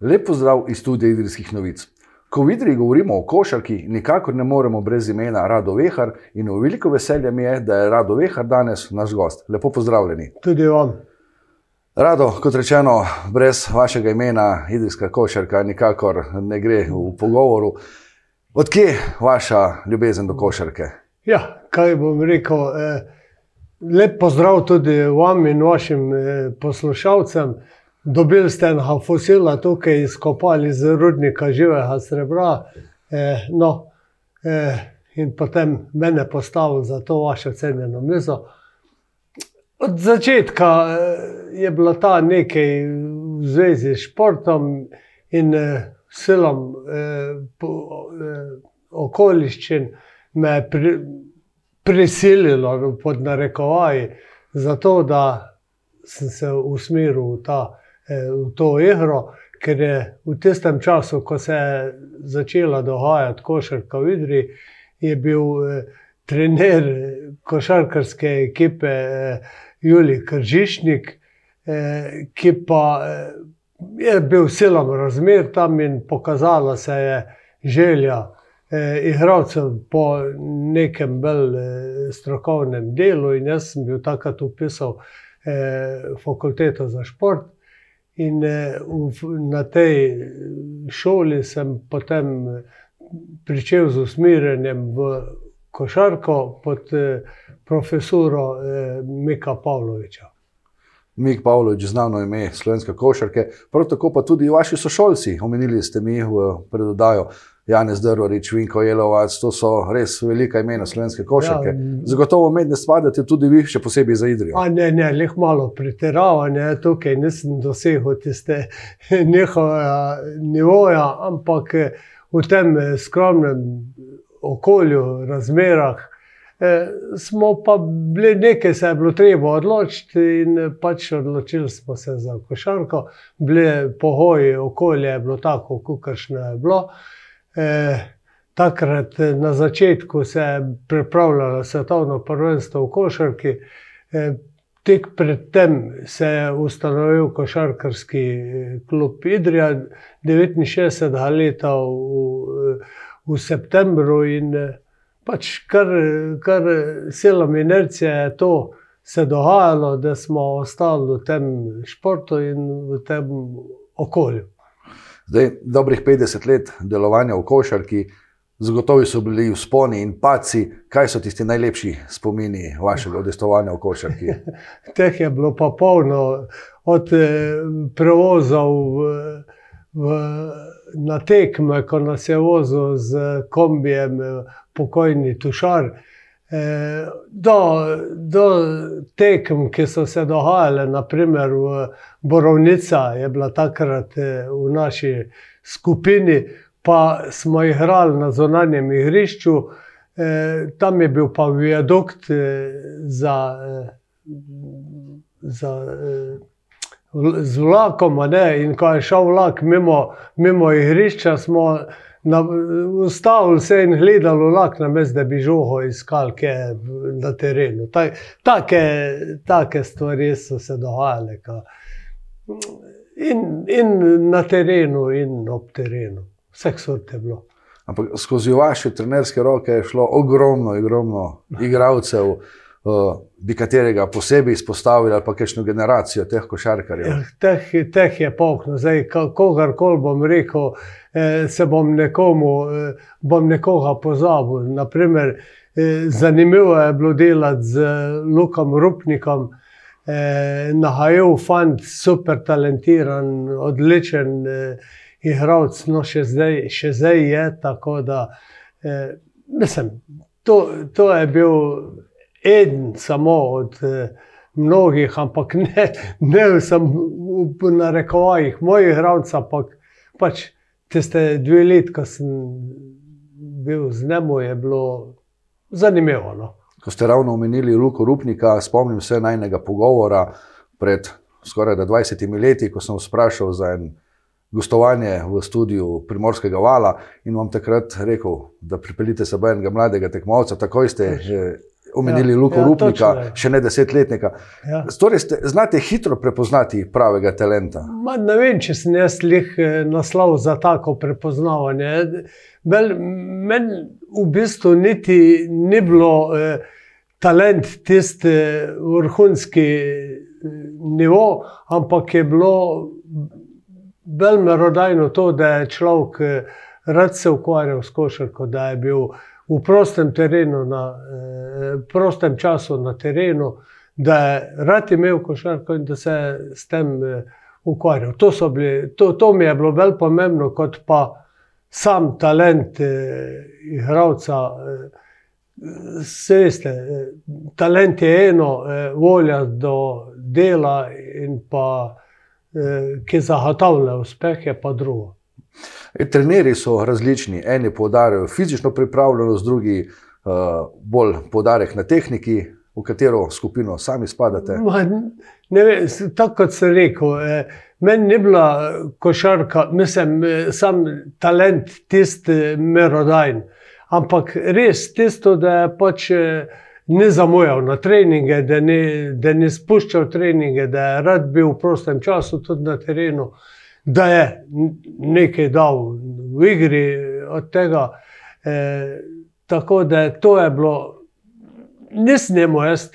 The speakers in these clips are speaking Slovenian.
Lep pozdrav iz studija Idrijskih novic. Ko v Idriji govorimo o košarki, nikakor ne moremo brez imena Rado Vehar in veliko veselje mi je, da je Rado Vehar danes naš gost. Lepo pozdravljeni. Tudi vam. Rado, kot rečeno, brez vašega imena Idrijska košarka nikakor ne gre v pogovoru. Odkje vaša ljubezen do košarke? Ja, kaj bom rekel. Eh, lep pozdrav tudi vam in vašim eh, poslušalcem. Dobili ste enega fosila tukaj, izkopali iz rudnika živega srebra. Eh, no, eh, in potem mene postavili za to vašo cenjeno mizo. Od začetka eh, je bilo ta nekaj v zvezi s športom in eh, silom eh, po, eh, okoliščin, me je pri, prisililo, pod narekovaji, zato da sem se usmeril v ta v to igro, ker je v tistem času, ko se je začela dogajati košarka v Idri, je bil eh, trener košarkarske ekipe eh, Juli Kržišnik, eh, ki pa eh, je bil silom razmer tam in pokazala se je želja. Eh, Igravcev po nekem bolj eh, strokovnem delu, in jaz sem bil takrat upisal eh, fakulteto za šport, In eh, na tej šoli sem potem začel z usmerjanjem v košarko pod eh, profesoro eh, Mika Pavloviča. Mik Pavlovič, znano ime slovenske košarke, prav tako pa tudi vaši sošolci, omenili ste mi v predodajo. Janez Drvorič, Vinko Jelovac, to so res velika imena slovenske košarke. Ja, Zagotovo med ne spadate tudi vi, še posebej za Idrijo. A ne, ne, leh malo pretiravanje, tukaj nisem dosegel tiste njihova nivoja, ampak v tem skromnem okolju, razmerah, eh, smo pa bili nekaj, se je bilo treba odločiti in pač odločili smo se za košarko. Bile pohoji, okolje je bilo tako, kakršno je bilo. Eh, takrat eh, na začetku se je pripravljalo svetovno prvenstvo v košarki, eh, tik predtem se je ustanovil košarkarski eh, klub Idrija, 69 let v, v septembru in eh, pač kar, kar silom inercije je to. Se je dogajalo, da smo ostali v tem športu in v tem okolju. Zdaj, dobrih 50 let delovanja v košarki, zagotovo so bili vzponi in paci. Kaj so tisti najlepši spomini vašega odestovanja v košarki? Teh je bilo pa polno, od eh, prevozov v, v, na tekme, ko nas je vozil z kombijem, eh, pokojni tušar. Eh, do, do tekem, ki so se dogajale, naprimer v Borovnica, je bila takrat eh, v naši skupini, pa smo igrali na zunanjem igrišču, eh, tam je bil pa viadukt za, za, z vlakom, ne? in ko je šel vlak mimo, mimo igrišča, smo ustavili se in gledali vlak, na mestu, da bi žogo iskali na terenu. Take, take stvari so se dogajale. In, in na terenu, in ob terenu. Vse so te bilo. Ampak skozi vaše trenerske roke je šlo ogromno, ogromno igralcev bi katerega posebej izpostavili, ali pa kakšno generacijo teh košarkarjev? Ja, teh, teh je polno, zdaj, kogarkoli bom rekel, eh, se bom nekomu, eh, bom nekoga pozabil. Naprimer, eh, zanimivo je bilo delati z Lukom Rupnikom. Eh, Nahajal fant, super talentiran, odličen eh, igralec, no še zdaj, še zdaj je. Da, eh, mislim, to, to je bil en samo od eh, mnogih, ampak ne, ne sem v narekovajih mojih igralcev, ampak pač tiste dve leti, ko sem bil z njim, je bilo zanimivo. No. Ko ste ravno omenili Luko Rupnika, spomnim se najnega pogovora pred skoraj 20 leti, ko sem vprašal za en. Gostovanje v studiu Primorskega vala in vam takrat rekel, da pripeljete se enega mladega tekmovca, takoj ste omenili Ja, Luko ja, Rupnika, točno še ne desetletnika. Ja. Torej, ste, znate hitro prepoznati pravega talenta. Ma, ne vem, če sem jaz lih eh, naslov za tako prepoznavanje. Meni v bistvu niti ni bilo eh, talent tisti eh, vrhunski eh, nivo, ampak je bilo bolj merodajno to, da je človek eh, rad se ukvarjal s košarko, da je bil v prostem terenu, na eh, prostem času na terenu, da je rad imel košarko in da se je s tem eh, ukvarjal. To, bili, to, to mi je bilo bolj pomembno, kot pa sam talent eh, igralca. Eh, Se veste, eh, talent je eno, eh, volja do dela in pa eh, ki zagotavlja uspeh, je pa drugo. E, Trenerji so različni. Eni poudarjajo fizično pripravljenost, drugi uh, bolj poudarek na tehniki, v katero skupino sami spadate. Ne s- tako kot sem rekel, eh, meni ni bila eh, košarka, mislim, eh, sam talent tisti eh, merodajn. Ampak res tisto, da je pač eh, ni zamujal na treninge, da ni, da ni spuščal treninge, da je rad bil v prostem času tudi na terenu, da je nekaj dal v igri od tega. Eh, tako da to je bilo imel jaz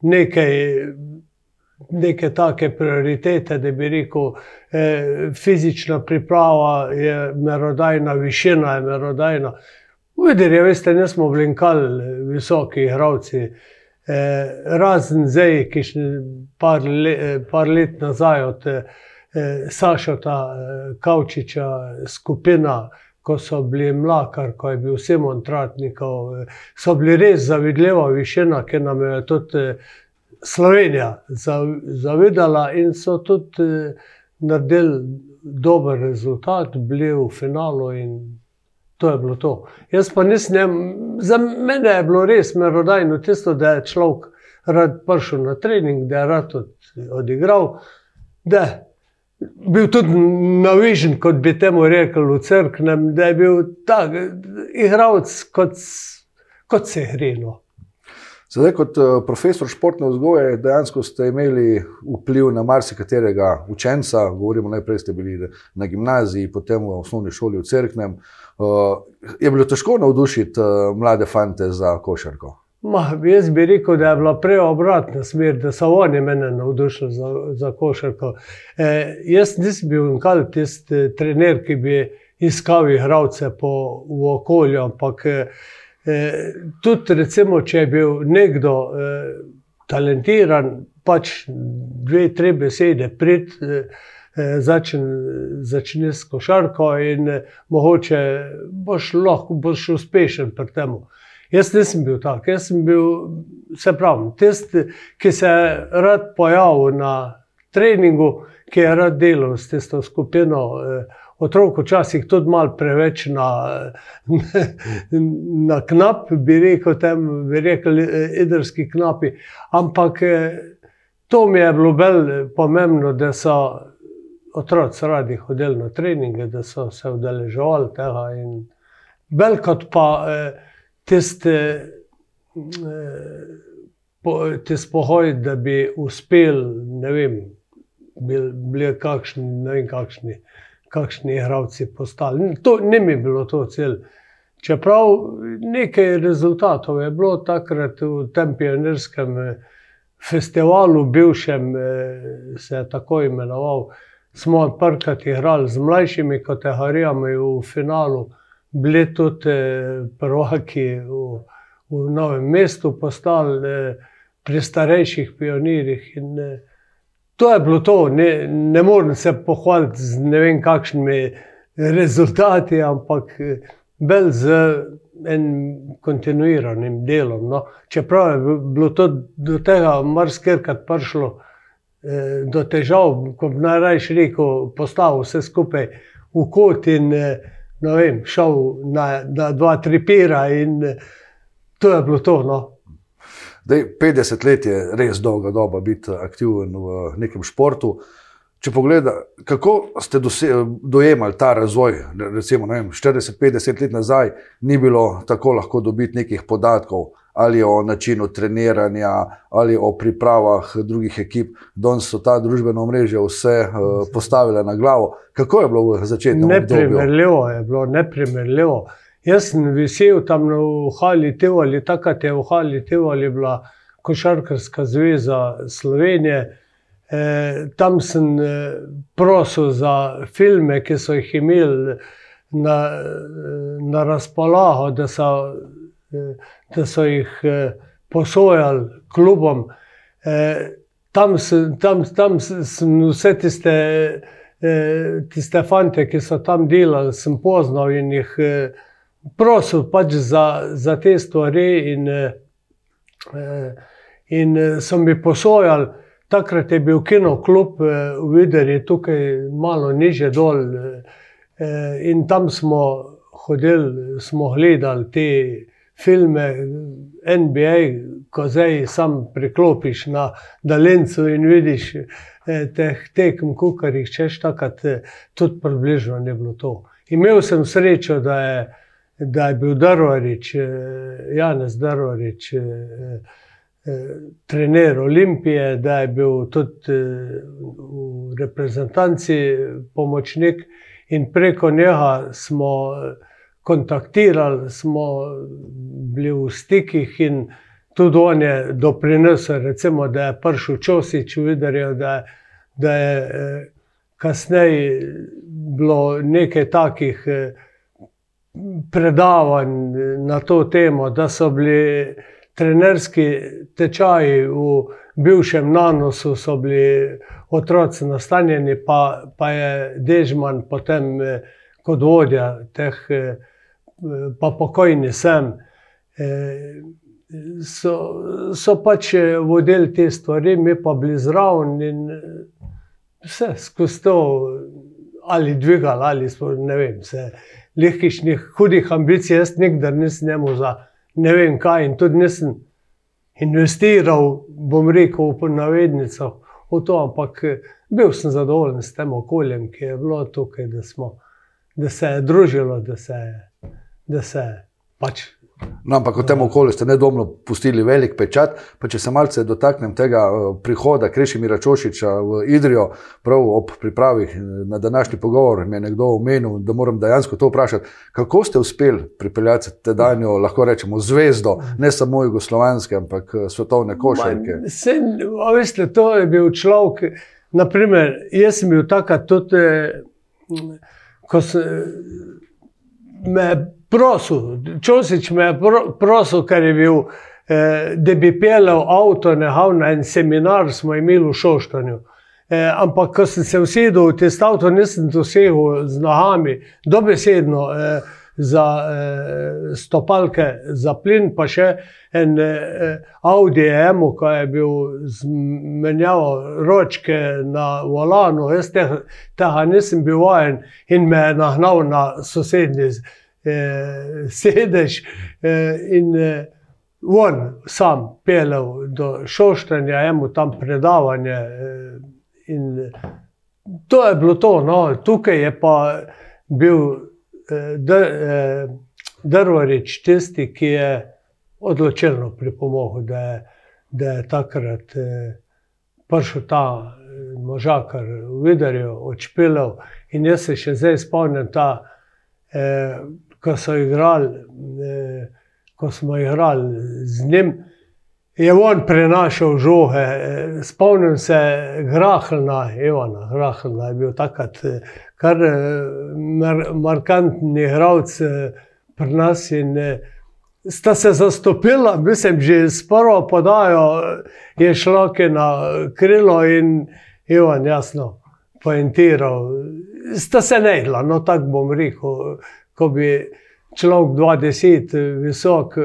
nekaj, neke take prioritete, da bi rekel, eh, fizična priprava je merodajna, višina je merodajna. Videli, veste, nismo blinkali visoki igravci. Eh, razen zdaj, ki še par, le, eh, par let nazaj od eh, Sašota eh, Kavčiča skupina, ko so bili mlakar, ko je bil Simon Tratnikov, eh, so bili res zavidljiva višina, ki nam je tudi eh, Slovenija zav- zavidala in so tudi eh, naredili dober rezultat, bili v finalu in to je bilo to. Jaz pa nisem, za mene je bilo res merodajno tisto, da je človek rad prišel na trening, da je rad od- odigral, da bil tudi navižen, kot bi temu rekli v crknem, da je bil tak igralec, kot, kot se gre. No. Zdaj, kot eh, profesor športne vzgoje, dejansko ste imeli vpliv na marsikaterega učenca. Govorimo, najprej ste bili na gimnaziji, potem v osnovni šoli v Cerknem. Eh, Je bilo težko navdušiti eh, mlade fante za košarko? Ma, jaz bi rekel, da je bila prej obratna smer, da so oni mene navdušili za, za košarko. E, jaz nisem bil nikoli tisti eh, trener, ki bi iskal igralce po v okolju, ampak e, tudi recimo, če je bil nekdo e, talentiran, pač dve, tri besede prid. E, Začne, začne s košarko, in eh, mogoče boš lahko boš uspešen pri tem. Jaz nisem bil tak, jaz sem bil, se pravi, tisti, ki se je rad pojavil na treningu, ki je rad delal s tisto skupino. Eh, otrok včasih tudi malo preveč na, na knap, bi rekel, tem, bi rekel, eh, idrski knapi. Ampak eh, to mi je bilo bolj pomembno, da so otroci radi hodili na treninge, da so se udeleževali tega. In bolj kot pa eh, tiste. Eh, Te spohoj, da bi uspel, ne vem, bil, bili kakšni, ne vem, kakšni, kakšni igravci postali. To ni mi bilo to cilj. Čeprav nekaj rezultatov je bilo takrat v tem pionirskem eh, festivalu, bivšem, eh, se je tako imenoval, smo prkrat igrali z mlajšimi kategorijami v finalu, bili tudi eh, prvaki v, v novem mestu, postali eh, pri starejših pionirjih. In, eh, to je bilo to, ne, ne morem se pohvaliti z ne vem kakšnimi rezultati, ampak eh, bolj z enim kontinuiranim delom. No. Čeprav je bilo to do tega marsikrat prišlo. eh, Do težav, ko bi najrajši rekel, postavil vse skupaj v kot in eh, vem, šel na, na dva, tri pira, in to je bilo to. No. Dej, 50 let je res dolga doba biti aktiven v nekem športu. Če pogledate, kako ste dose, dojemali ta razvoj, recimo 40-50 let nazaj, ni bilo tako lahko dobiti nekih podatkov, ali o načinu treniranja, ali o pripravah drugih ekip. Danes so ta družbena mreža vse uh, postavile na glavo. Kako je bilo v začetku? Neprimerljivo je bilo, neprimerljivo. Jaz sem vesel tam v Hali Tevali, takrat je v Hali Tevali bila Košarkarska zveza Slovenije. E, tam sem e, prosil za filme, ki so jih imeli na, na razpolago, da so, da so jih posojali klubom. Tam sem, tam, tam sem vse tiste, tiste fante, ki so tam delali, sem poznal in jih prosil pač za, za te stvari. In, in so mi posojali. Takrat je bil kino klub eh, v Videri, tukaj malo niže dol. Eh, in tam smo hodili, smo gledali te filme, NBA, ko zdaj sam priklopiš na daljncu in vidiš eh, teh tekem, kar jih češ, takrat tudi približno ne bilo to. Imel sem srečo, da je, da je bil Darvarič, Janez Darvarič trener Olimpije, da je bil tudi eh, v reprezentanci pomočnik, in preko njega smo kontaktirali, smo bili v stikih in tudi on je doprinesel, recimo, da je prišel Čosič, videl, da, da je eh, kasneje bilo nekaj takih eh, predavanj na to temo, da so bili trenerski tečaji v bivšem nanosu so bili otroci nastanjeni, pa, pa je Dežman potem eh, kot vodja teh, eh, pa pokojni sem. Eh, so, so pač vodili te stvari, mi pa bili zraven in vse skozi to, ali dvigali, ali smo, ne vem, se lehkišnih, hudih ambicij, jaz nikdar nisem njemu za ne vem kaj. In tudi nisem investiral, bom rekel, v navednicah v to, ampak bil sem zadovoljen s tem okoljem, ki je bilo tukaj, da, smo, da se je družilo, da se, da se pač No, ampak v tem okolju ste nedvomno pustili velik pečat. Pa če se malce dotaknem tega eh, prihoda Krešimira Čošiča v Idrijo, prav ob pripravi eh, na današnji pogovor, mi je nekdo omenil, da moram dejansko to vprašati. Kako ste uspeli pripeljati te danjo, lahko rečemo, zvezdo, ne samo jugoslovanske, ampak eh, svetovne košarke? Veste, to je bil človek. Naprimer, jaz sem bil takrat tudi, ko sem me prosil, čosič me je prosil, ker je bil, eh, da bi pelal avto, nehal na en seminar, smo imeli v Šoštanju. Eh, ampak, ko sem se usedel v tisto avto, nisem dosegel z nogami, dobesedno eh, za eh, stopalke, za plin, pa še en eh, Audi M, ki je bil zmenjal ročke na volanu, jaz tega nisem bil vajen in me je nahnal na sosednji eh, sedež eh, in eh, on sam pelel do šoštanja, eno tam predavanje. Eh, in to je bilo to. No. Tukaj je pa bil Drvarič tisti, ki je odločilno pripomogel, da je, da je takrat eh, prišel ta. Eh, možakar, videl, odšpilal. In jaz se še zdaj spomnim, ta, eh, ko, igrali, eh, ko smo igrali z njim, je on prenašal žoge. Eh, spomnim se Grahlna, Ivana Grahlna je bil takrat eh, kar mar, markantni igralec pri nas. In, Sta se zastopila, mislim, že s prvo podajo je šlo na krilo in Ivan, jasno, poentiral. Sta se ne igla, no tako bom rekel ko bi človek 20, visok,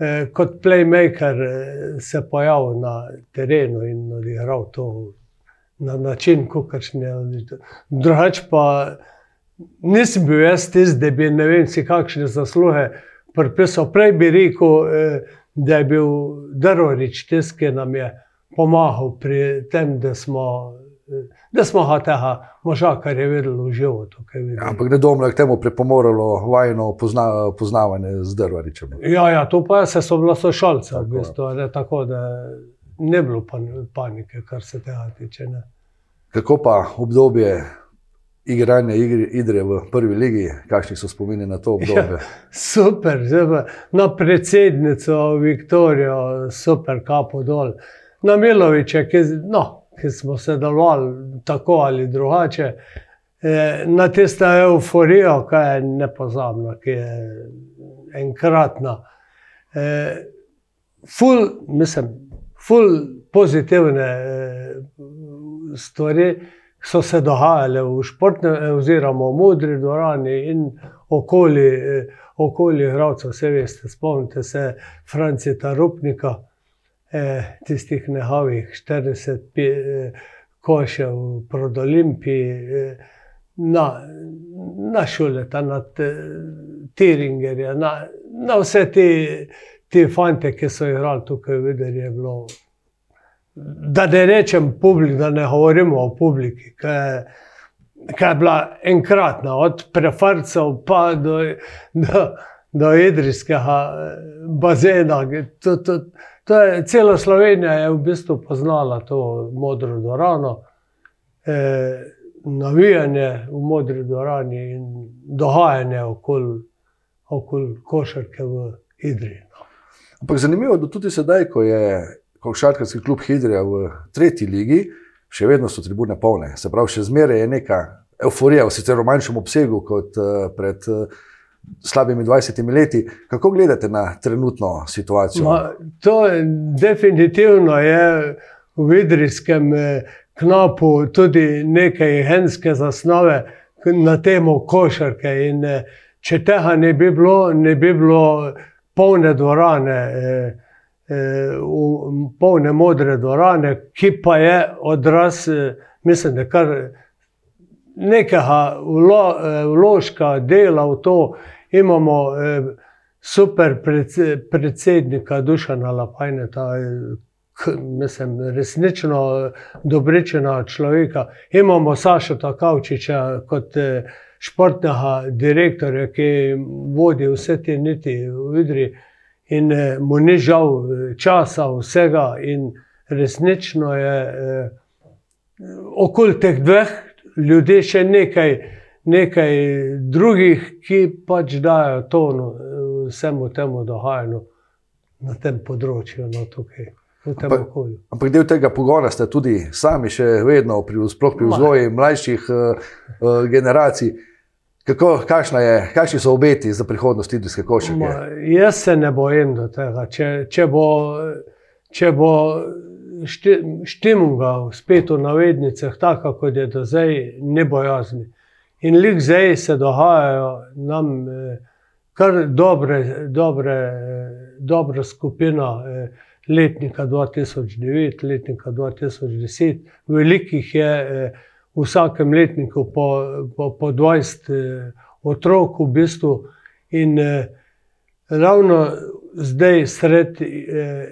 eh, kot playmaker, eh, se pojavil na terenu in odigral to na način, kot je bilo. Drugač pa nisem bil jaz tisti, da bi ne vem, si kakšne zasluge pripisal. Prej bi rekel, eh, da je bil Drvorič tisti, ki nam je pomagal pri tem, da smo. da smo ga tega moža, kar je videl v životu. Ja, ampak ne domno je k temu pripomoralo vajno pozna, poznavanje z drvaričem. Ja, ja, to pa se so bila sošalca, v bistvu, ne, tako da ne bilo panike, kar se tega tiče. Ne. Kako pa obdobje igranja igre v prvi legi, kakšni so spomini na to obdobje? Ja, super, zdaj, na predsednico Viktorijo, super, kapo dol. Na Miloviče, ki, no, ki smo se delovali tako ali drugače, eh, na tisto euforijo, ki je nepozabna, ki je enkratna. Eh, ful, mislim, ful pozitivne eh, stvari so se dogajale v športnem, eh, oziroma v modri dvorani in okoli, eh, okoli Hrvatska. Vse veste, spomnite se Francija Rupnika, tistih nehavih 40 eh, košev pred Olimpiji, na, na šuleta, na Tiringerja, na, na vse te, te fante, ki so igrali tukaj, videli je bilo da ne rečem publiki, da ne govorimo o publiki, ki je bila enkratna, od prefarcev pa do, do, do idrijskega eh, bazena. To, to, to je, cela Slovenija je v bistvu poznala to modro dvorano. Eh, Navijanje v modri dvorani in dogajanje okoli okol košarke v Idriji. Ampak zanimivo je, da tudi sedaj, ko je košarkarski klub Hidrija v tretji ligi, še vedno so tribune polne. Se pravi, še zmeraj je neka euforija, sicer v manjšem obsegu kot uh, pred uh, slabimi 20 leti. Kako gledate na trenutno situacijo? Ma, to je definitivno je v vidrijskem eh, knapu tudi nekaj henske zasnove na temo košarke. In, eh, če tega ne bi bilo, ne bi bilo polne dvorane. Eh, v polne modre dvorane, ki pa je odraz, eh, mislim, da kar nekega vlo, eh, vložka dela v to. Imamo eh, super predsednika Dušana Lapajne, ta mislim, resnično dobričena človeka. Imamo Saša Takavčiča kot športnega direktorja, ki vodi vse te niti v Vidri in eh, mu ni žal eh, časa, vsega, in resnično je eh, okoli teh dveh ljudi še nekaj, nekaj drugih, ki pač dajo tono vsemu temu dogajanju na tem področju. No, tukaj. Ampak, ampak del tega pogona ste tudi sami, še vedno, pri, sploh pri vzgoji mlajših uh, uh, generacij. Kako, je, kakšni so obeti za prihodnost idrijske košarke? Jaz se ne bojim do tega. Če, če bo, če bo štimunga spet v navednicah, tako kot je do zdaj, ne bojazni. In lik zdaj se dogajajo nam eh, kar dobre, dobre, dobra skupina eh, letnika 2009, letnika 2010, velikih je. Eh, v vsakem letniku po, po, po 20 eh, otrok, v bistvu. In eh, ravno zdaj, sred eh,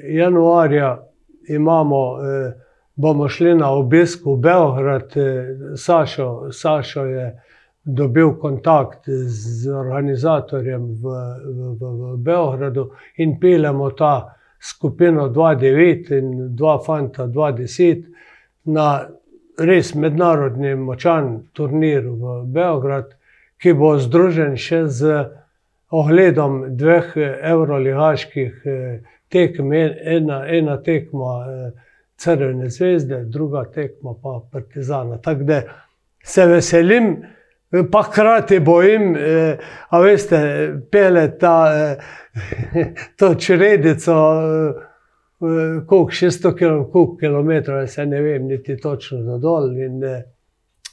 januarja, imamo, eh, bomo šli na obisk v Beograd. Eh, Sašo, Sašo je dobil kontakt z organizatorjem v, v, v, v Beogradu in pelemo ta skupino 2-9 in 2 fanta 2-10 na res mednarodni močan turnir v Beograd, ki bo združen še z ogledom dveh evroligaških eh, tekem. Ena, ena tekma eh, Crvene zvezde, druga tekma pa Partizana. Tako da se veselim, pa hkrati bojim, eh, a veste, pele ta to čredico koliko 600 km, se ne vem, niti točno do dol. In, eh,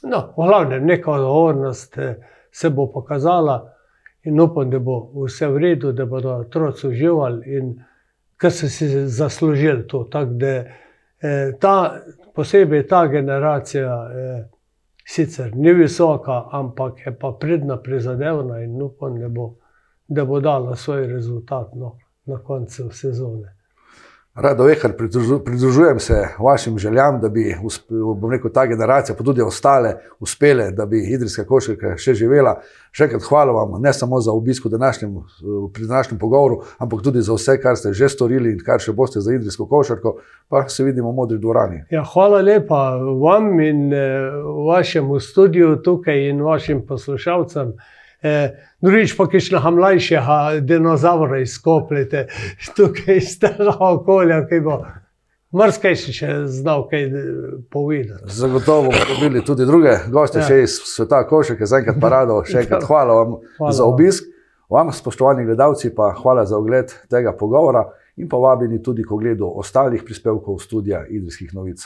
no, v glavnem, neka odgovornost eh, se bo pokazala in upam, da bo vse v redu, da bodo otroci uživali in kar so si zaslužili to. Tak, da, eh, ta, posebej ta generacija. Sicer ni visoka, ampak je pa pridna, prizadevna in upam, da bo, da bo dala svoj rezultat no, na koncu sezone. Rado vehar pridružujem se vašim željam, da bi bom rekel, ta generacija, pa tudi ostale, uspele, da bi idrijska košarka še živela. Še enkrat hvala vam, ne samo za obisk današnjem, pri današnjem pogovoru, ampak tudi za vse, kar ste že storili in kar še boste za idrijsko košarko. Pa se vidimo v modri dvorani. Ja, hvala lepa vam in eh, vašemu studiu tukaj in vašim poslušalcem. Eh, drugič pa kišnega mlajšega dinozaura izkopljete tukaj iz tega okolja, ki bo marsikaj si še znal kaj povedati. Zagotovo bomo dobili tudi druge goste ja. še iz sveta košarke, zaenkrat pa rado, še enkrat hvala vam hvala za obisk. Vam, spoštovani gledalci, pa hvala za ogled tega pogovora in pa vabljeni tudi k ogledu ostalih prispevkov studia Idrijskih novic.